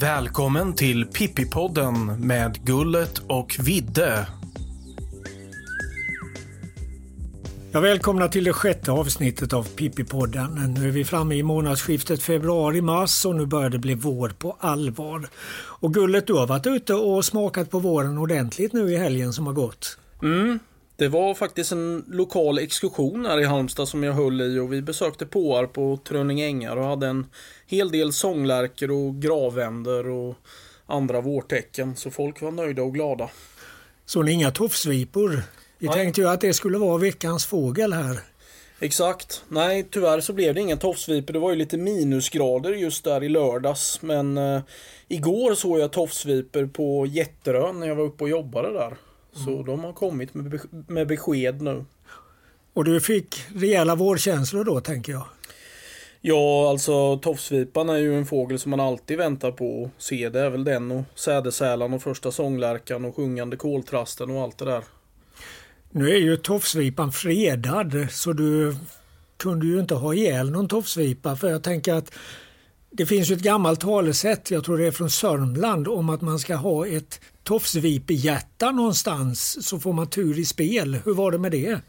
Välkommen till Pippipodden med Gullet och Vidde. Ja, välkomna till det sjätte avsnittet av Pippipodden. Nu är vi framme i månadsskiftet februari-mars och nu börjar det bli vår på allvar. Och Gullet, du har varit ute och smakat på våren ordentligt nu i helgen som har gått. Mm, det var faktiskt en lokal exkursion här i Halmstad som jag höll i och vi besökte Påarp och Trönning ängar och hade en hel del sånglärkor och gravänder och andra vårtecken. Så folk var nöjda och glada. Så ni inga tofsvipor? Vi Nej. tänkte ju att det skulle vara veckans fågel här. Exakt. Nej, tyvärr så blev det inga tofsvipor. Det var ju lite minusgrader just där i lördags. Men eh, igår såg jag tofsvipor på Jätterön när jag var uppe och jobbade där. Så mm. de har kommit med, med besked nu. Och du fick rejäla vårkänslor då tänker jag? Ja, alltså tofsvipan är ju en fågel som man alltid väntar på att se. Det är väl den och sädesärlan och första sånglärkan och sjungande koltrasten och allt det där. Nu är ju tofsvipan fredad så du kunde ju inte ha ihjäl någon tofsvipa för jag tänker att det finns ju ett gammalt talesätt, jag tror det är från Sörmland, om att man ska ha ett tofsvipehjärta någonstans så får man tur i spel. Hur var det med det?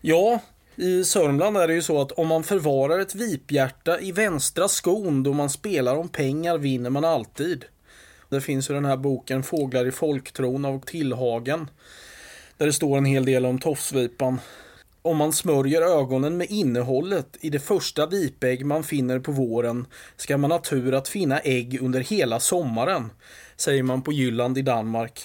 Ja, i Sörmland är det ju så att om man förvarar ett viphjärta i vänstra skon då man spelar om pengar vinner man alltid. Det finns ju den här boken Fåglar i folktron av Tillhagen. Där det står en hel del om tofsvipan. Om man smörjer ögonen med innehållet i det första vipägg man finner på våren ska man ha tur att finna ägg under hela sommaren, säger man på Jylland i Danmark.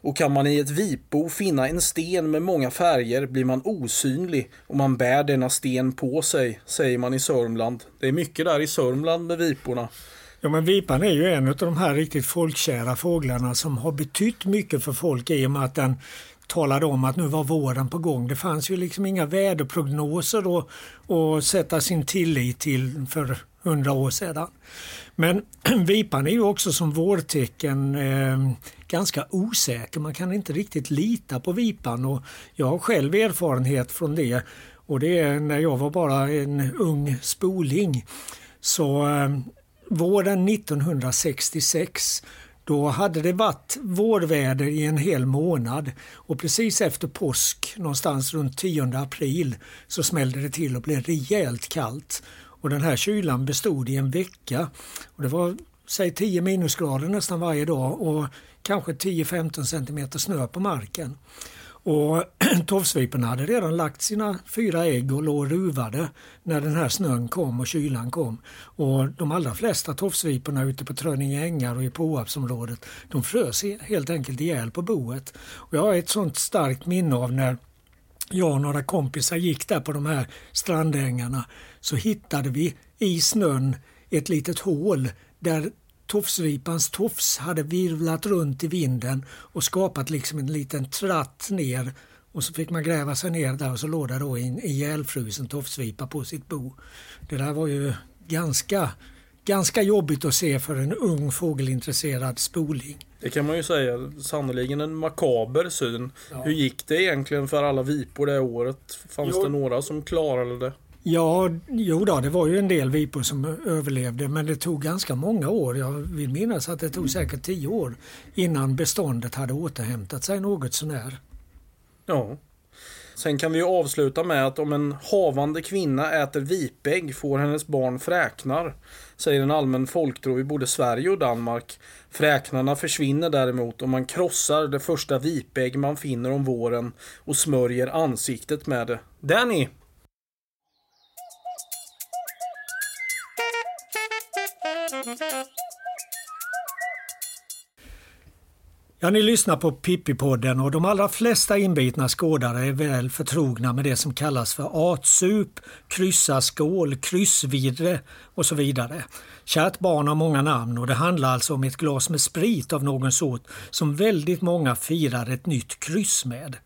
Och kan man i ett vipbo finna en sten med många färger blir man osynlig om man bär denna sten på sig, säger man i Sörmland. Det är mycket där i Sörmland med viporna. Ja men vipan är ju en av de här riktigt folkkära fåglarna som har betytt mycket för folk i och med att den talade om att nu var våren på gång. Det fanns ju liksom inga väderprognoser att sätta sin tillit till för hundra år sedan. Men vipan är ju också som vårtecken eh, ganska osäker. Man kan inte riktigt lita på vipan och jag har själv erfarenhet från det. Och det är när jag var bara en ung spoling. Så eh, våren 1966 då hade det varit vårväder i en hel månad och precis efter påsk, någonstans runt 10 april, så smällde det till och blev rejält kallt. Och den här kylan bestod i en vecka. Och det var säg 10 minusgrader nästan varje dag och kanske 10-15 cm snö på marken. Och Tofsviporna hade redan lagt sina fyra ägg och låg ruvade när den här snön kom och kylan kom. Och de allra flesta tofsviporna ute på Trönninge ängar och i Påarpsområdet de frös helt enkelt ihjäl på boet. Och jag har ett sånt starkt minne av när jag och några kompisar gick där på de här strandängarna så hittade vi i snön ett litet hål där tofsvipans tofs hade virvlat runt i vinden och skapat liksom en liten tratt ner och så fick man gräva sig ner där och så låg det då en ihjälfrusen tofsvipa på sitt bo. Det där var ju ganska, ganska jobbigt att se för en ung fågelintresserad spoling. Det kan man ju säga, sannoliken en makaber syn. Ja. Hur gick det egentligen för alla vipor det året? Fanns jo. det några som klarade det? Ja, jo då, det var ju en del vipor som överlevde men det tog ganska många år. Jag vill minnas att det tog säkert tio år innan beståndet hade återhämtat sig något sånär. Ja. Sen kan vi ju avsluta med att om en havande kvinna äter vipägg får hennes barn fräknar, säger en allmän folktro i både Sverige och Danmark. Fräknarna försvinner däremot om man krossar det första vipägg man finner om våren och smörjer ansiktet med det. Danny! Ja, ni lyssnar på Pippi-podden och de allra flesta inbitna skådare är väl förtrogna med det som kallas för artsup, kryssarskål, kryssvidre och så vidare. Kärt barn har många namn och det handlar alltså om ett glas med sprit av någon sort som väldigt många firar ett nytt kryss med.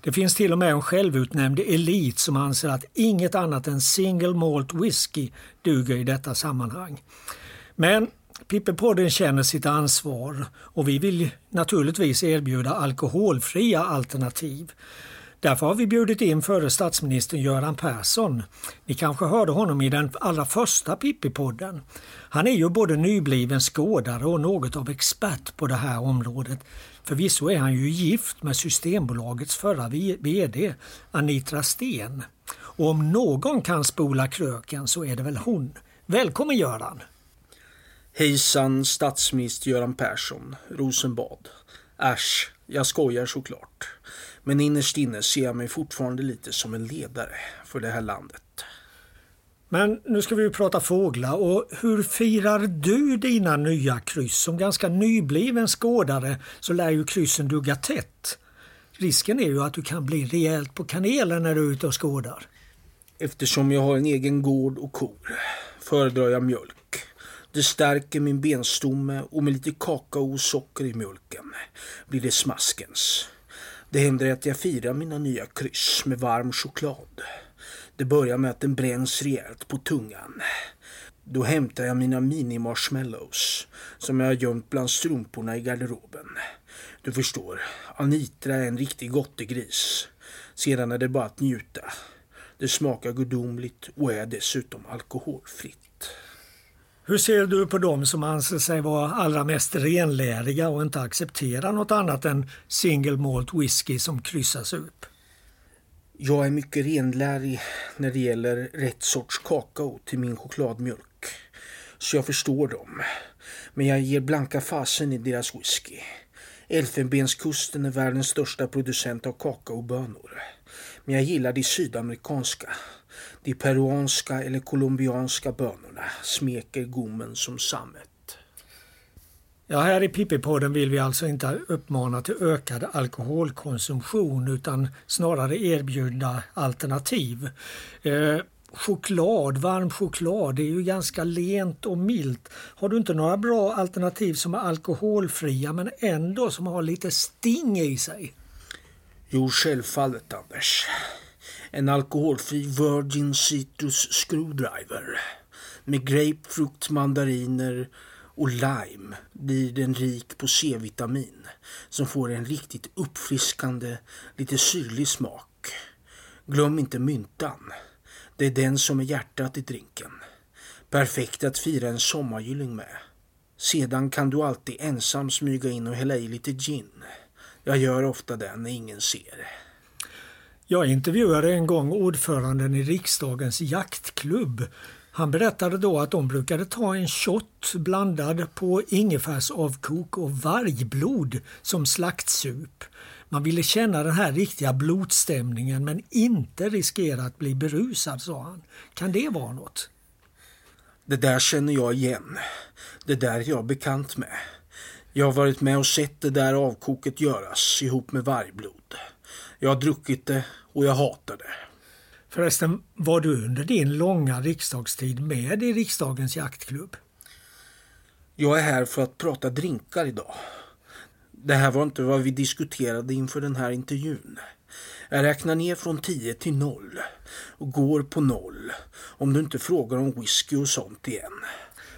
Det finns till och med en självutnämnd elit som anser att inget annat än single malt whisky duger i detta sammanhang. Men Pippipodden känner sitt ansvar och vi vill naturligtvis erbjuda alkoholfria alternativ. Därför har vi bjudit in före statsministern Göran Persson. Ni kanske hörde honom i den allra första Pippi-podden. Han är ju både nybliven skådare och något av expert på det här området. Förvisso är han ju gift med Systembolagets förra VD Anitra Sten. Och om någon kan spola kröken så är det väl hon. Välkommen Göran! Hejsan statsminister Göran Persson, Rosenbad. Äsch, jag skojar såklart. Men innerst inne ser jag mig fortfarande lite som en ledare för det här landet. Men nu ska vi prata fåglar och hur firar du dina nya kryss? Som ganska nybliven skådare så lär ju kryssen dugga tätt. Risken är ju att du kan bli rejält på kanelen när du är ute och skådar. Eftersom jag har en egen gård och kor föredrar jag mjölk. Det stärker min benstomme och med lite kakao och socker i mjölken blir det smaskens. Det händer att jag firar mina nya kryss med varm choklad. Det börjar med att den bränns rejält på tungan. Då hämtar jag mina mini-marshmallows som jag har gömt bland strumporna i garderoben. Du förstår, Anitra är en riktig gottegris. Sedan är det bara att njuta. Det smakar gudomligt och är dessutom alkoholfritt. Hur ser du på dem som anser sig vara allra mest renläriga och inte accepterar något annat än single malt whisky som kryssas upp? Jag är mycket renlärig när det gäller rätt sorts kakao till min chokladmjölk. Så jag förstår dem. Men jag ger blanka fasen i deras whisky. Elfenbenskusten är världens största producent av kakaobönor. Men jag gillar de sydamerikanska. De peruanska eller colombianska bönorna smeker gommen som sammet. Ja, här i Pippi-podden vill vi alltså inte uppmana till ökad alkoholkonsumtion utan snarare erbjuda alternativ. Eh, choklad, varm choklad, det är ju ganska lent och milt. Har du inte några bra alternativ som är alkoholfria men ändå som har lite sting i sig? Jo, självfallet Anders. En alkoholfri Virgin Citrus Screwdriver med grapefrukt, mandariner och lime blir den rik på C-vitamin som får en riktigt uppfriskande, lite syrlig smak. Glöm inte myntan. Det är den som är hjärtat i drinken. Perfekt att fira en sommargylling med. Sedan kan du alltid ensam smyga in och hälla i lite gin. Jag gör ofta det när ingen ser. Jag intervjuade en gång ordföranden i riksdagens jaktklubb. Han berättade då att de brukade ta en shot blandad på ingefärsavkok och vargblod som slaktsup. Man ville känna den här riktiga blodstämningen men inte riskera att bli berusad, sa han. Kan det vara något? Det där känner jag igen. Det där är jag bekant med. Jag har varit med och sett det där avkoket göras ihop med vargblod. Jag har druckit det och jag hatar det. Förresten, var du under din långa riksdagstid med i riksdagens jaktklubb? Jag är här för att prata drinkar idag. Det här var inte vad vi diskuterade inför den här intervjun. Jag räknar ner från 10 till 0 och går på 0 om du inte frågar om whisky och sånt igen.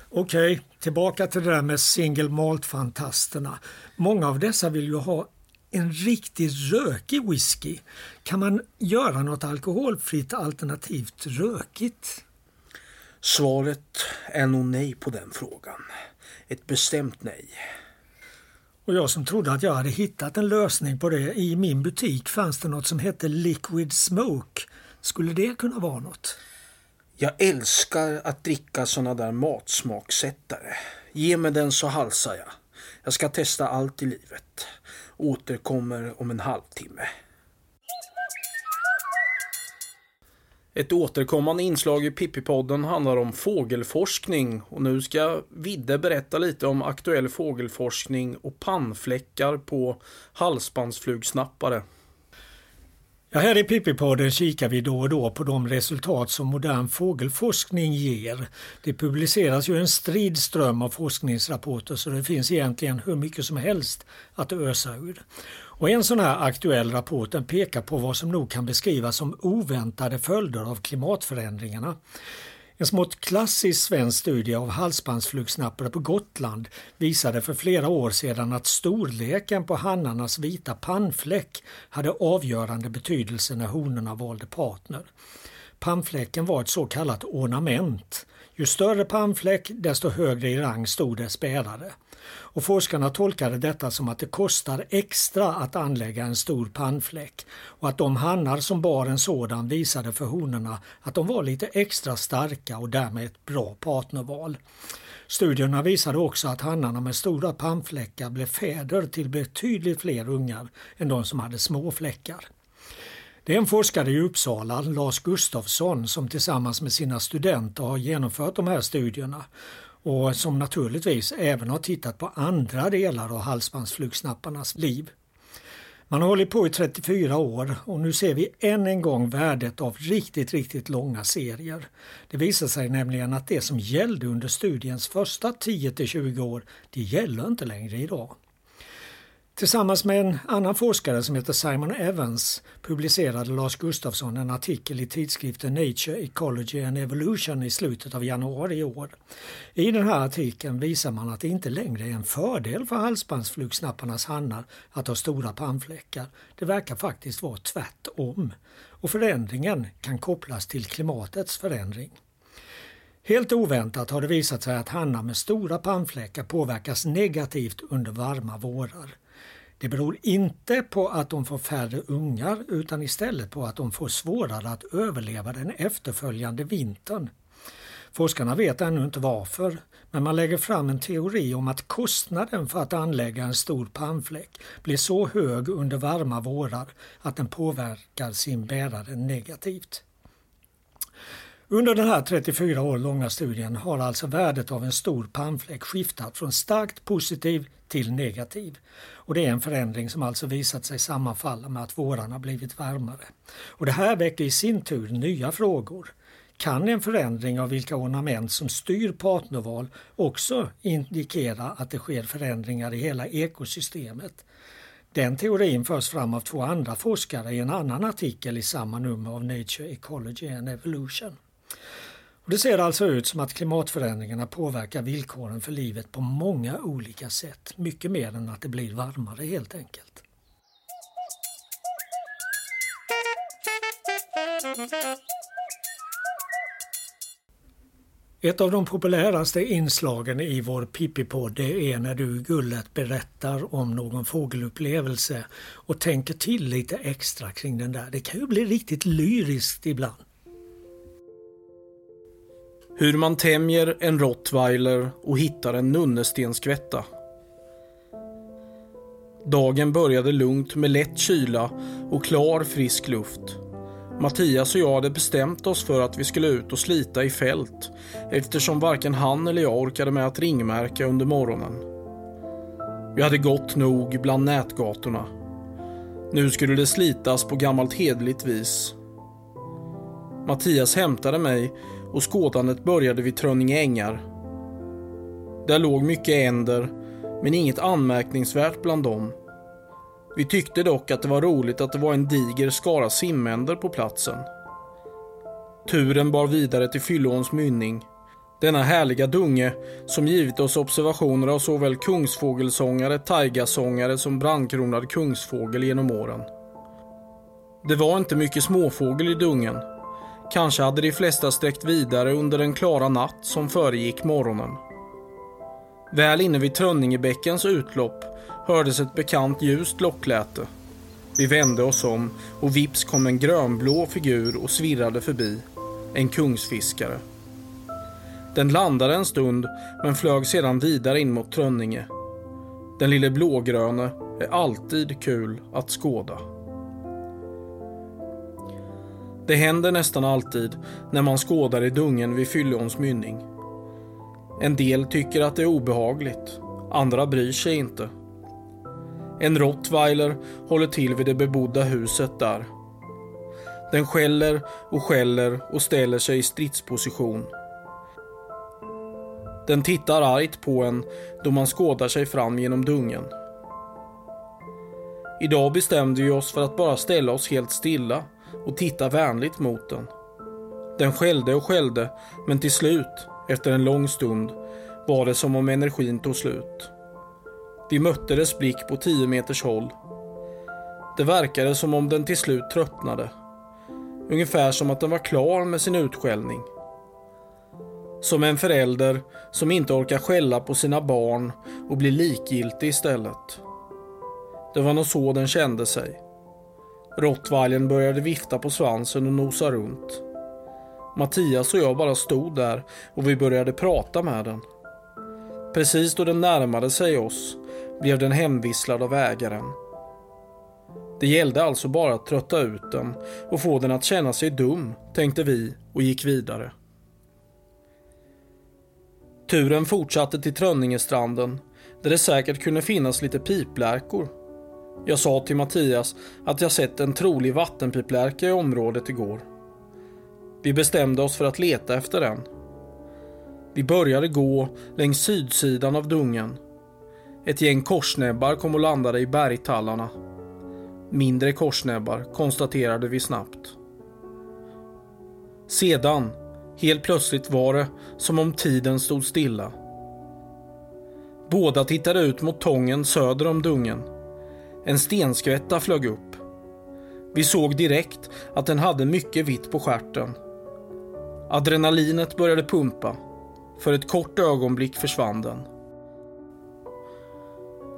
Okej, tillbaka till det där med single malt-fantasterna. Många av dessa vill ju ha en riktigt rökig whisky. Kan man göra något alkoholfritt alternativt rökigt? Svaret är nog nej på den frågan. Ett bestämt nej. Och jag som trodde att jag hade hittat en lösning på det. I min butik fanns det något som hette Liquid Smoke. Skulle det kunna vara något? Jag älskar att dricka såna där matsmaksättare. Ge mig den så halsar jag. Jag ska testa allt i livet. Återkommer om en halvtimme. Ett återkommande inslag i Pippipodden handlar om fågelforskning och nu ska Vidde berätta lite om aktuell fågelforskning och pannfläckar på halsbandsflugsnappare. Ja, här i Pippipodden kikar vi då och då på de resultat som modern fågelforskning ger. Det publiceras ju en strid ström av forskningsrapporter så det finns egentligen hur mycket som helst att ösa ur. Och en sån här aktuell rapport den pekar på vad som nog kan beskrivas som oväntade följder av klimatförändringarna. En smått klassisk svensk studie av halsbandsflugsnappare på Gotland visade för flera år sedan att storleken på hannarnas vita pannfläck hade avgörande betydelse när honorna valde partner. Pannfläcken var ett så kallat ornament. Ju större pannfläck desto högre i rang stod dess bärare. Och forskarna tolkade detta som att det kostar extra att anlägga en stor pannfläck och att de hannar som bar en sådan visade för honorna att de var lite extra starka och därmed ett bra partnerval. Studierna visade också att hannarna med stora pannfläckar blev fäder till betydligt fler ungar än de som hade små fläckar. Det är en forskare i Uppsala, Lars Gustafsson, som tillsammans med sina studenter har genomfört de här studierna och som naturligtvis även har tittat på andra delar av halsbandsflugsnapparnas liv. Man har hållit på i 34 år och nu ser vi än en gång värdet av riktigt, riktigt långa serier. Det visar sig nämligen att det som gällde under studiens första 10 20 år, det gäller inte längre idag. Tillsammans med en annan forskare som heter Simon Evans publicerade Lars Gustafsson en artikel i tidskriften Nature, Ecology and Evolution i slutet av januari i år. I den här artikeln visar man att det inte längre är en fördel för halsbandsflugsnapparnas hannar att ha stora pannfläckar. Det verkar faktiskt vara tvärtom. Och förändringen kan kopplas till klimatets förändring. Helt oväntat har det visat sig att hannar med stora pannfläckar påverkas negativt under varma vårar. Det beror inte på att de får färre ungar utan istället på att de får svårare att överleva den efterföljande vintern. Forskarna vet ännu inte varför, men man lägger fram en teori om att kostnaden för att anlägga en stor pannfläck blir så hög under varma vårar att den påverkar sin bärare negativt. Under den här 34 år långa studien har alltså värdet av en stor pannfläck skiftat från starkt positiv till negativ. Och det är en förändring som alltså visat sig sammanfalla med att vårarna blivit varmare. Och det här väcker i sin tur nya frågor. Kan en förändring av vilka ornament som styr partnerval också indikera att det sker förändringar i hela ekosystemet? Den teorin förs fram av två andra forskare i en annan artikel i samma nummer av Nature Ecology and Evolution. Och det ser alltså ut som att klimatförändringarna påverkar villkoren för livet på många olika sätt. Mycket mer än att det blir varmare helt enkelt. Ett av de populäraste inslagen i vår Pippi-podd är när du Gullet berättar om någon fågelupplevelse och tänker till lite extra kring den där. Det kan ju bli riktigt lyriskt ibland. Hur man tämjer en rottweiler och hittar en nunnestenskvätta. Dagen började lugnt med lätt kyla och klar frisk luft. Mattias och jag hade bestämt oss för att vi skulle ut och slita i fält eftersom varken han eller jag orkade med att ringmärka under morgonen. Vi hade gått nog bland nätgatorna. Nu skulle det slitas på gammalt hedligt vis. Mattias hämtade mig och skådandet började vid Trönninge ängar. Där låg mycket änder, men inget anmärkningsvärt bland dem. Vi tyckte dock att det var roligt att det var en diger skara simänder på platsen. Turen bar vidare till Fyllåns mynning. Denna härliga dunge som givit oss observationer av såväl kungsfågelsångare, taigasångare som brandkronad kungsfågel genom åren. Det var inte mycket småfågel i dungen Kanske hade de flesta sträckt vidare under den klara natt som föregick morgonen. Väl inne vid Trönningebäckens utlopp hördes ett bekant ljust lockläte. Vi vände oss om och vips kom en grönblå figur och svirrade förbi. En kungsfiskare. Den landade en stund men flög sedan vidare in mot Trönninge. Den lille blågröne är alltid kul att skåda. Det händer nästan alltid när man skådar i dungen vid Fylleåns mynning. En del tycker att det är obehagligt, andra bryr sig inte. En rottweiler håller till vid det bebodda huset där. Den skäller och skäller och ställer sig i stridsposition. Den tittar argt på en då man skådar sig fram genom dungen. Idag bestämde vi oss för att bara ställa oss helt stilla och titta vänligt mot den. Den skällde och skällde, men till slut, efter en lång stund, var det som om energin tog slut. Vi mötte dess blick på tio meters håll. Det verkade som om den till slut tröttnade. Ungefär som att den var klar med sin utskällning. Som en förälder som inte orkar skälla på sina barn och blir likgiltig istället. Det var nog så den kände sig. Rottweilen började vifta på svansen och nosa runt. Mattias och jag bara stod där och vi började prata med den. Precis då den närmade sig oss blev den hemvisslad av ägaren. Det gällde alltså bara att trötta ut den och få den att känna sig dum, tänkte vi och gick vidare. Turen fortsatte till Trönningestranden där det säkert kunde finnas lite piplärkor. Jag sa till Mattias att jag sett en trolig vattenpiplärka i området igår. Vi bestämde oss för att leta efter den. Vi började gå längs sydsidan av dungen. Ett gäng korsnäbbar kom och landade i bergtallarna. Mindre korsnäbbar konstaterade vi snabbt. Sedan, helt plötsligt var det som om tiden stod stilla. Båda tittade ut mot tången söder om dungen. En stenskvätta flög upp. Vi såg direkt att den hade mycket vitt på skärten. Adrenalinet började pumpa. För ett kort ögonblick försvann den.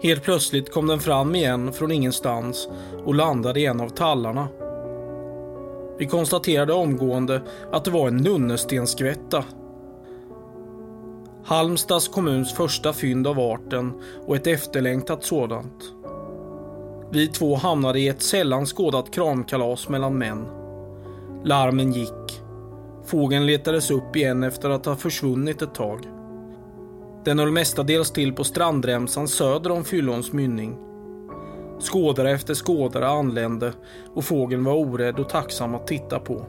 Helt plötsligt kom den fram igen från ingenstans och landade i en av tallarna. Vi konstaterade omgående att det var en nunnestenskvätta. Halmstads kommuns första fynd av arten och ett efterlängtat sådant. Vi två hamnade i ett sällan skådat kramkalas mellan män. Larmen gick. Fågeln letades upp igen efter att ha försvunnit ett tag. Den höll mestadels till på strandremsan söder om Fyllons mynning. Skådare efter skådare anlände och fågeln var orädd och tacksam att titta på.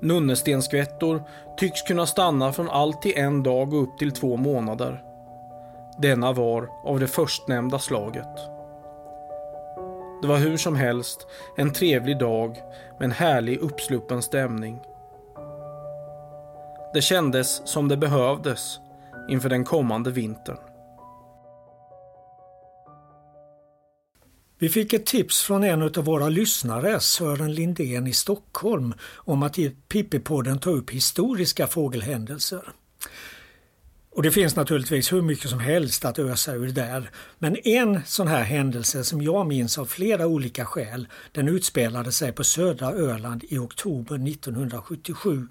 Nunnestenskvättor tycks kunna stanna från allt till en dag och upp till två månader. Denna var av det förstnämnda slaget. Det var hur som helst en trevlig dag med en härlig uppsluppen stämning. Det kändes som det behövdes inför den kommande vintern. Vi fick ett tips från en av våra lyssnare, Sören Lindén i Stockholm, om att i Pippipodden ta upp historiska fågelhändelser. Och det finns naturligtvis hur mycket som helst att ösa ur där. Men en sån här händelse som jag minns av flera olika skäl, den utspelade sig på södra Öland i oktober 1977.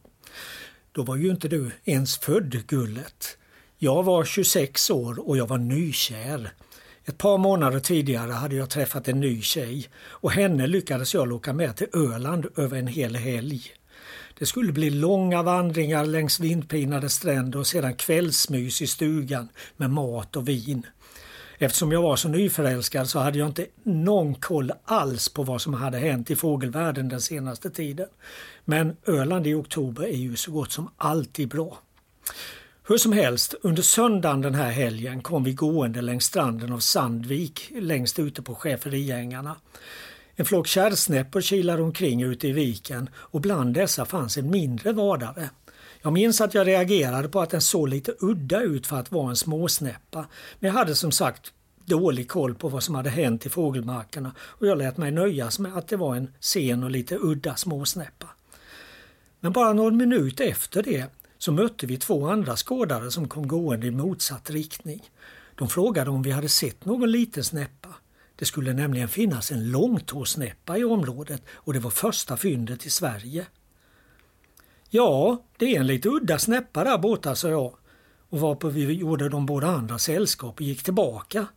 Då var ju inte du ens född, Gullet. Jag var 26 år och jag var nykär. Ett par månader tidigare hade jag träffat en ny tjej och henne lyckades jag locka med till Öland över en hel helg. Det skulle bli långa vandringar längs vindpinade stränder och sedan kvällsmys i stugan med mat och vin. Eftersom jag var så nyförälskad så hade jag inte någon koll alls på vad som hade hänt i fågelvärlden den senaste tiden. Men Öland i oktober är ju så gott som alltid bra. Hur som helst, under söndagen den här helgen kom vi gående längs stranden av Sandvik längst ute på Schäferiängarna. En flock kärrsnäppor kilade omkring ute i viken och bland dessa fanns en mindre vadare. Jag minns att jag reagerade på att den såg lite udda ut för att vara en småsnäppa. Men jag hade som sagt dålig koll på vad som hade hänt i fågelmarkerna och jag lät mig nöjas med att det var en sen och lite udda småsnäppa. Men bara någon minut efter det så mötte vi två andra skådare som kom gående i motsatt riktning. De frågade om vi hade sett någon liten snäppa. Det skulle nämligen finnas en långtåsnäppa i området och det var första fyndet i Sverige. Ja, det är en lite udda snäppa där borta, sa jag. Och varpå vi gjorde de båda andra sällskap och gick tillbaka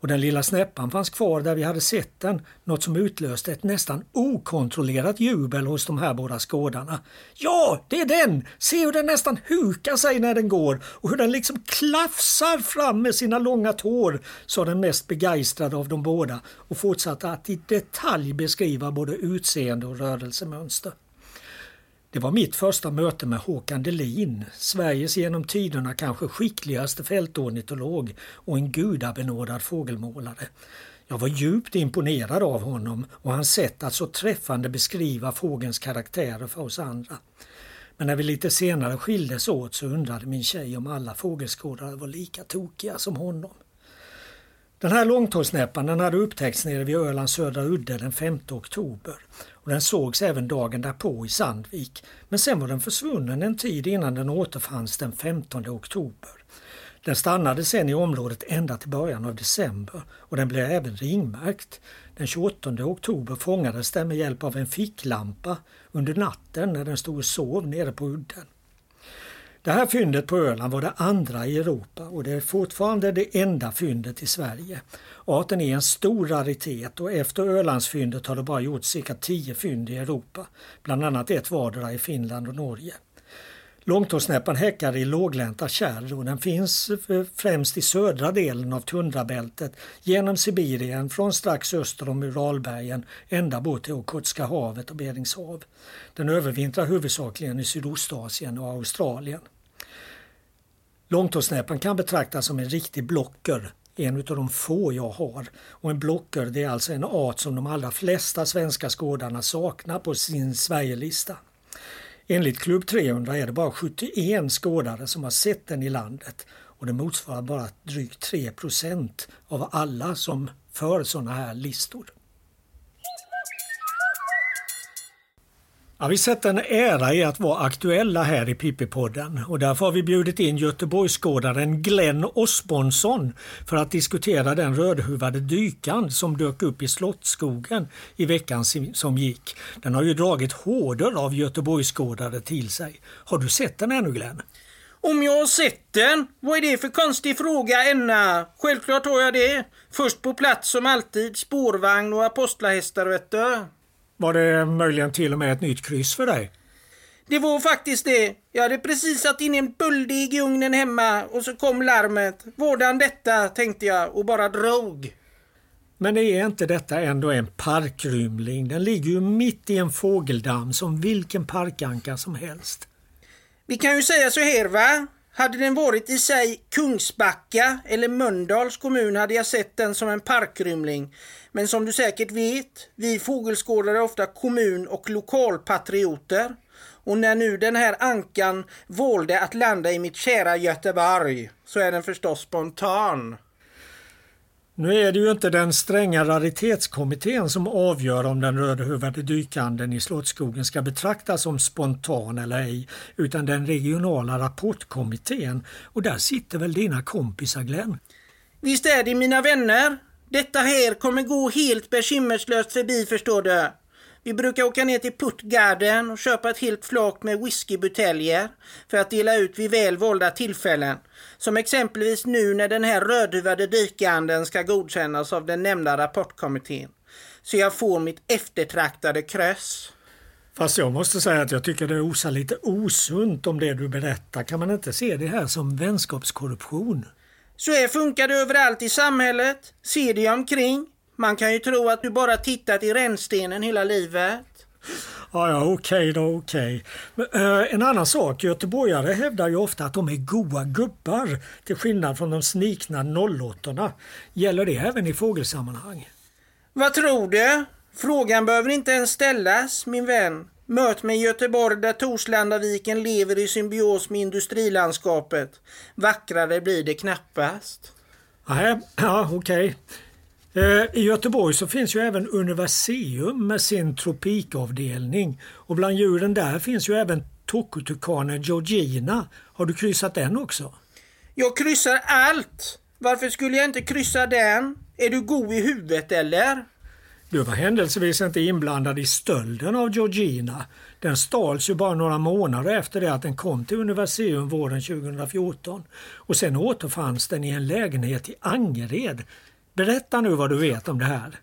och den lilla snäppan fanns kvar där vi hade sett den, något som utlöste ett nästan okontrollerat jubel hos de här båda skådarna. Ja, det är den! Se hur den nästan hukar sig när den går och hur den liksom klafsar fram med sina långa tår, sa den mest begeistrade av de båda och fortsatte att i detalj beskriva både utseende och rörelsemönster. Det var mitt första möte med Håkan Delin, Sveriges genom tiderna kanske skickligaste fältornitolog och en gudabenådad fågelmålare. Jag var djupt imponerad av honom och hans sätt att så träffande beskriva fågelns karaktärer för oss andra. Men när vi lite senare skildes åt så undrade min tjej om alla fågelskådare var lika tokiga som honom. Den här långtåsnäppan hade upptäckts nere vid Ölands södra udde den 5 oktober. Och den sågs även dagen därpå i Sandvik. Men sen var den försvunnen en tid innan den återfanns den 15 oktober. Den stannade sen i området ända till början av december och den blev även ringmärkt. Den 28 oktober fångades den med hjälp av en ficklampa under natten när den stod och sov nere på udden. Det här fyndet på Öland var det andra i Europa och det är fortfarande det enda fyndet i Sverige. Arten är en stor raritet och efter Ölandsfyndet har det bara gjorts cirka 10 fynd i Europa, bland annat ett vardera i Finland och Norge. Långtåsnäppan häckar i låglänta kärr och den finns främst i södra delen av tundrabältet genom Sibirien från strax öster om Uralbergen ända bort till Okhotska havet och Berings hav. Den övervintrar huvudsakligen i Sydostasien och Australien. Långtåsnäppan kan betraktas som en riktig blocker, en av de få jag har. Och en blocker det är alltså en art som de allra flesta svenska skådarna saknar på sin Sverigelista. Enligt Klubb 300 är det bara 71 skådare som har sett den i landet och det motsvarar bara drygt 3% av alla som för sådana här listor. Ja, vi sätter en ära i att vara aktuella här i Pippipodden. och därför har vi bjudit in Göteborgsskådaren Glenn Osbonsson för att diskutera den rödhuvade dykan som dök upp i Slottsskogen i veckan som gick. Den har ju dragit hårder av Göteborgsskådare till sig. Har du sett den ännu Glenn? Om jag har sett den? Vad är det för konstig fråga, Enna? Självklart har jag det. Först på plats som alltid, spårvagn och apostlahästar, vet du. Var det möjligen till och med ett nytt kryss för dig? Det var faktiskt det. Jag hade precis satt in en bulldeg i ugnen hemma och så kom larmet. Vårdan detta, tänkte jag och bara drog. Men är inte detta ändå en parkrymling? Den ligger ju mitt i en fågeldamm som vilken parkanka som helst. Vi kan ju säga så här va. Hade den varit i sig Kungsbacka eller Mölndals kommun hade jag sett den som en parkrymling. Men som du säkert vet, vi fågelskådare är ofta kommun och lokalpatrioter. Och när nu den här ankan valde att landa i mitt kära Göteborg så är den förstås spontan. Nu är det ju inte den stränga raritetskommittén som avgör om den rödhuvade dykanden i Slottsskogen ska betraktas som spontan eller ej, utan den regionala rapportkommittén. Och där sitter väl dina kompisar Glenn? Visst är det mina vänner. Detta här kommer gå helt bekymmerslöst förbi förstår du. Vi brukar åka ner till Puttgarden och köpa ett helt flak med whiskybuteljer för att dela ut vid väl valda tillfällen. Som exempelvis nu när den här rödhuvade dykanden ska godkännas av den nämnda rapportkommittén. Så jag får mitt eftertraktade kröss. Fast jag måste säga att jag tycker det osar lite osunt om det du berättar. Kan man inte se det här som vänskapskorruption? Så här funkar det överallt i samhället. Se dig omkring. Man kan ju tro att du bara tittat i rännstenen hela livet. Ja, ja, okej då, okej. Okay. Uh, en annan sak, göteborgare hävdar ju ofta att de är goa gubbar till skillnad från de snikna nollåttorna. Gäller det även i fågelsammanhang? Vad tror du? Frågan behöver inte ens ställas, min vän. Möt mig i Göteborg där Torslandaviken lever i symbios med industrilandskapet. Vackrare blir det knappast. Nej, ja, okej. Okay. Eh, I Göteborg så finns ju även Universium med sin tropikavdelning och bland djuren där finns ju även tokotukanen Georgina. Har du kryssat den också? Jag kryssar allt! Varför skulle jag inte kryssa den? Är du god i huvudet eller? Du var händelsevis inte inblandad i stölden av Georgina. Den stals ju bara några månader efter det att den kom till Universium våren 2014 och sen återfanns den i en lägenhet i Angered. Berätta nu vad du vet om det här.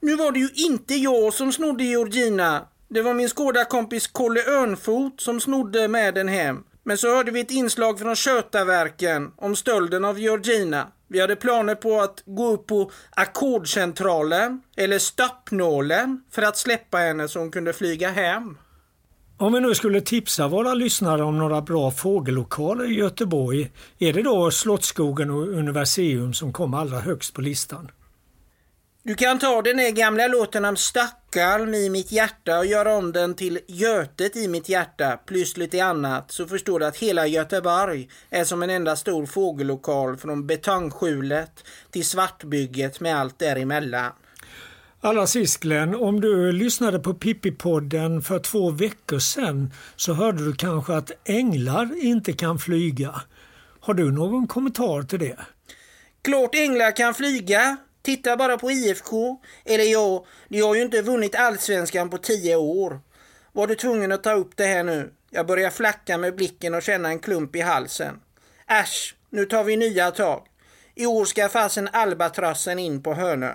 Nu var det ju inte jag som snodde Georgina. Det var min skådarkompis Kolle Örnfot som snodde med den hem. Men så hörde vi ett inslag från Kötaverken om stölden av Georgina. Vi hade planer på att gå upp på ackordcentralen eller stoppnålen för att släppa henne så hon kunde flyga hem. Om vi nu skulle tipsa våra lyssnare om några bra fågellokaler i Göteborg, är det då Slottsskogen och Universium som kommer allra högst på listan? Du kan ta den där gamla låten om Stockholm i mitt hjärta och göra om den till Götet i mitt hjärta plus lite annat så förstår du att hela Göteborg är som en enda stor fågellokal från betongskjulet till Svartbygget med allt däremellan. Allra sist Glenn, om du lyssnade på Pippi-podden för två veckor sedan så hörde du kanske att änglar inte kan flyga. Har du någon kommentar till det? Klart änglar kan flyga. Titta bara på IFK. Eller ja, de har ju inte vunnit allsvenskan på tio år. Var du tvungen att ta upp det här nu? Jag börjar flacka med blicken och känna en klump i halsen. Äsch, nu tar vi nya tag. I år ska fasen albatrassen in på Hönö.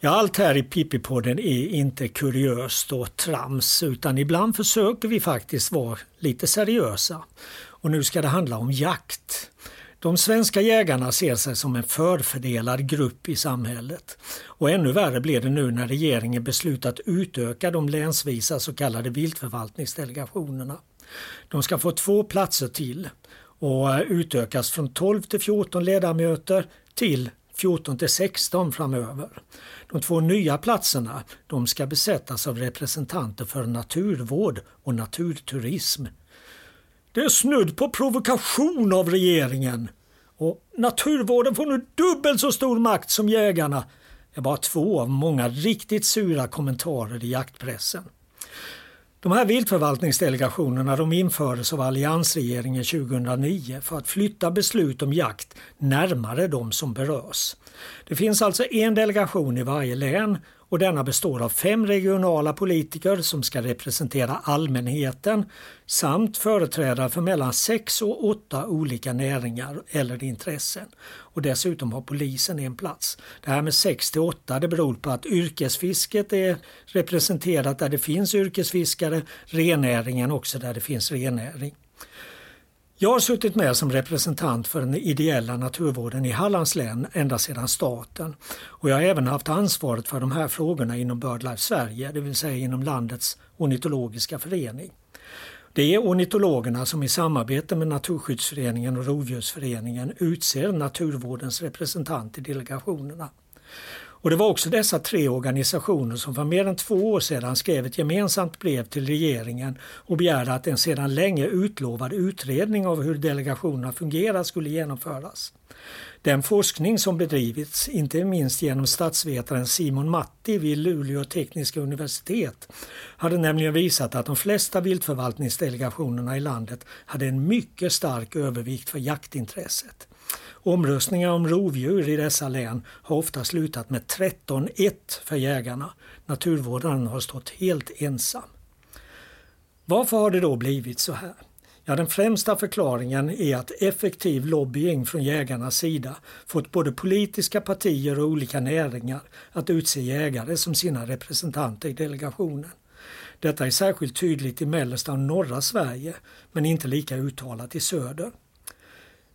Ja, allt här i Pippi-podden är inte kuriöst och trams utan ibland försöker vi faktiskt vara lite seriösa. Och nu ska det handla om jakt. De svenska jägarna ser sig som en förfördelad grupp i samhället. Och ännu värre blir det nu när regeringen beslutat utöka de länsvisa så kallade viltförvaltningsdelegationerna. De ska få två platser till och eh, utökas från 12 till 14 ledamöter till 14 till 16 framöver. De två nya platserna de ska besättas av representanter för naturvård och naturturism. Det är snudd på provokation av regeringen. Och naturvården får nu dubbelt så stor makt som jägarna. Det är bara två av många riktigt sura kommentarer i jaktpressen. De här viltförvaltningsdelegationerna de infördes av alliansregeringen 2009 för att flytta beslut om jakt närmare de som berörs. Det finns alltså en delegation i varje län och denna består av fem regionala politiker som ska representera allmänheten samt företrädare för mellan sex och åtta olika näringar eller intressen. Och dessutom har polisen en plats. Det här med sex till åtta det beror på att yrkesfisket är representerat där det finns yrkesfiskare, rennäringen också där det finns rennäring. Jag har suttit med som representant för den ideella naturvården i Hallands län ända sedan starten. Och jag har även haft ansvaret för de här frågorna inom BirdLife Sverige, det vill säga inom landets ornitologiska förening. Det är ornitologerna som i samarbete med Naturskyddsföreningen och Rovdjursföreningen utser naturvårdens representant i delegationerna. Och det var också dessa tre organisationer som för mer än två år sedan skrev ett gemensamt brev till regeringen och begärde att en sedan länge utlovad utredning av hur delegationerna fungerar skulle genomföras. Den forskning som bedrivits, inte minst genom statsvetaren Simon Matti vid Luleå tekniska universitet, hade nämligen visat att de flesta viltförvaltningsdelegationerna i landet hade en mycket stark övervikt för jaktintresset. Omröstningar om rovdjur i dessa län har ofta slutat med 13-1 för jägarna. Naturvårdaren har stått helt ensam. Varför har det då blivit så här? Ja, den främsta förklaringen är att effektiv lobbying från jägarnas sida fått både politiska partier och olika näringar att utse jägare som sina representanter i delegationen. Detta är särskilt tydligt i mellersta och norra Sverige, men inte lika uttalat i söder.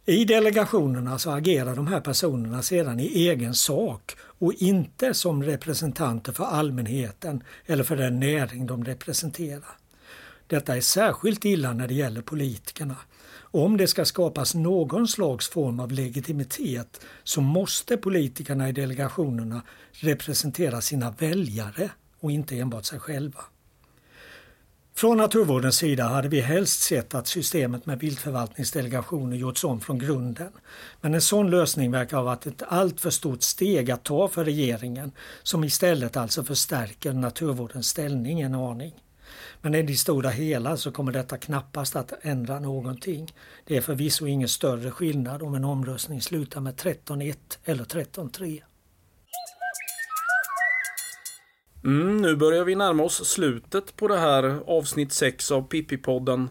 I delegationerna så agerar de här personerna sedan i egen sak och inte som representanter för allmänheten eller för den näring de representerar. Detta är särskilt illa när det gäller politikerna. Om det ska skapas någon slags form av legitimitet så måste politikerna i delegationerna representera sina väljare och inte enbart sig själva. Från naturvårdens sida hade vi helst sett att systemet med viltförvaltningsdelegationer gjorts om från grunden. Men en sån lösning verkar ha varit ett alltför stort steg att ta för regeringen som istället alltså förstärker naturvårdens ställning en aning. Men i det stora hela så kommer detta knappast att ändra någonting. Det är förvisso ingen större skillnad om en omröstning slutar med 13-1 eller 13-3. Mm, nu börjar vi närma oss slutet på det här avsnitt 6 av Pippi-podden.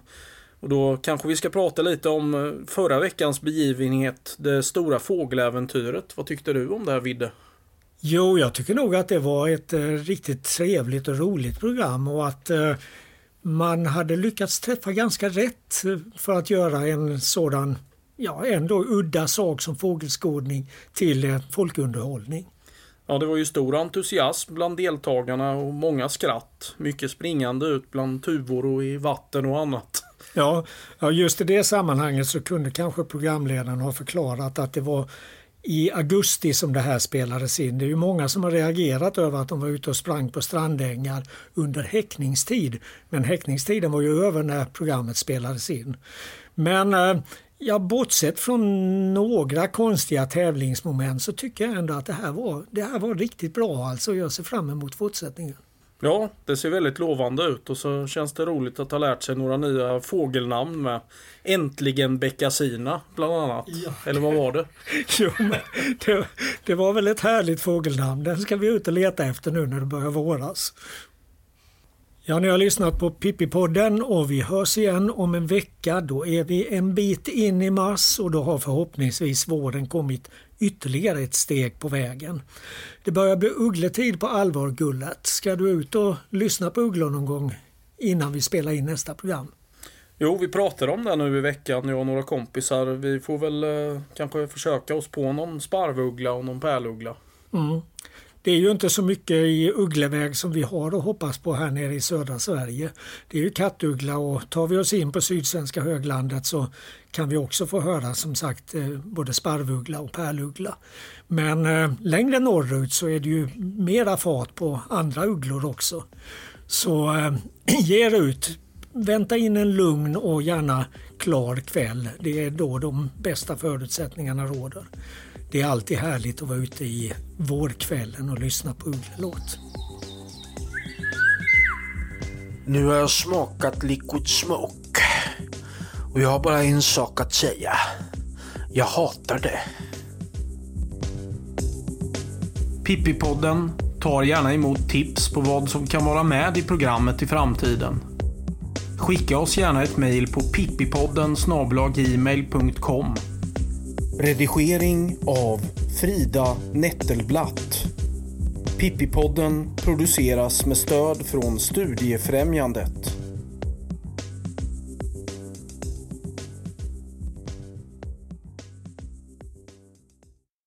Och då kanske vi ska prata lite om eh, förra veckans begivenhet, det stora fågeläventyret. Vad tyckte du om det här Vidde? Jo, jag tycker nog att det var ett eh, riktigt trevligt och roligt program och att eh, man hade lyckats träffa ganska rätt för att göra en sådan, ja ändå udda sak som fågelskådning till eh, folkunderhållning. Ja, det var ju stor entusiasm bland deltagarna och många skratt. Mycket springande ut bland tuvor och i vatten och annat. Ja, just i det sammanhanget så kunde kanske programledaren ha förklarat att det var i augusti som det här spelades in. Det är ju många som har reagerat över att de var ute och sprang på strandängar under häckningstid. Men häckningstiden var ju över när programmet spelades in. Men eh, ja, bortsett från några konstiga tävlingsmoment så tycker jag ändå att det här var, det här var riktigt bra alltså. Jag ser fram emot fortsättningen. Ja, det ser väldigt lovande ut och så känns det roligt att ha lärt sig några nya fågelnamn med. Äntligen Beckasina bland annat. Ja. Eller vad var det? jo, det, det, var väl ett härligt fågelnamn. Den ska vi ut och leta efter nu när det börjar våras. Ja, ni har lyssnat på Pippi-podden och vi hörs igen om en vecka. Då är vi en bit in i mars och då har förhoppningsvis våren kommit ytterligare ett steg på vägen. Det börjar bli uggletid på allvar, Gullet. Ska du ut och lyssna på ugglor någon gång innan vi spelar in nästa program? Jo, vi pratar om det nu i veckan, jag och några kompisar. Vi får väl eh, kanske försöka oss på någon sparvuggla och någon pärluggla. Mm. Det är ju inte så mycket i uggleväg som vi har att hoppas på här nere i södra Sverige. Det är ju kattuggla och tar vi oss in på sydsvenska höglandet så kan vi också få höra som sagt eh, både sparvuggla och pärluggla. Men eh, längre norrut så är det ju mera fart på andra ugglor också. Så eh, ge er ut, vänta in en lugn och gärna klar kväll. Det är då de bästa förutsättningarna råder. Det är alltid härligt att vara ute i vårkvällen och lyssna på ugglelåt. Nu har jag smakat Liquid Smoke. Och jag har bara en sak att säga. Jag hatar det. Pippipodden tar gärna emot tips på vad som kan vara med i programmet i framtiden. Skicka oss gärna ett mejl på pippipodden gmail.com Redigering av Frida Nettelblatt. Pippipodden produceras med stöd från Studiefrämjandet.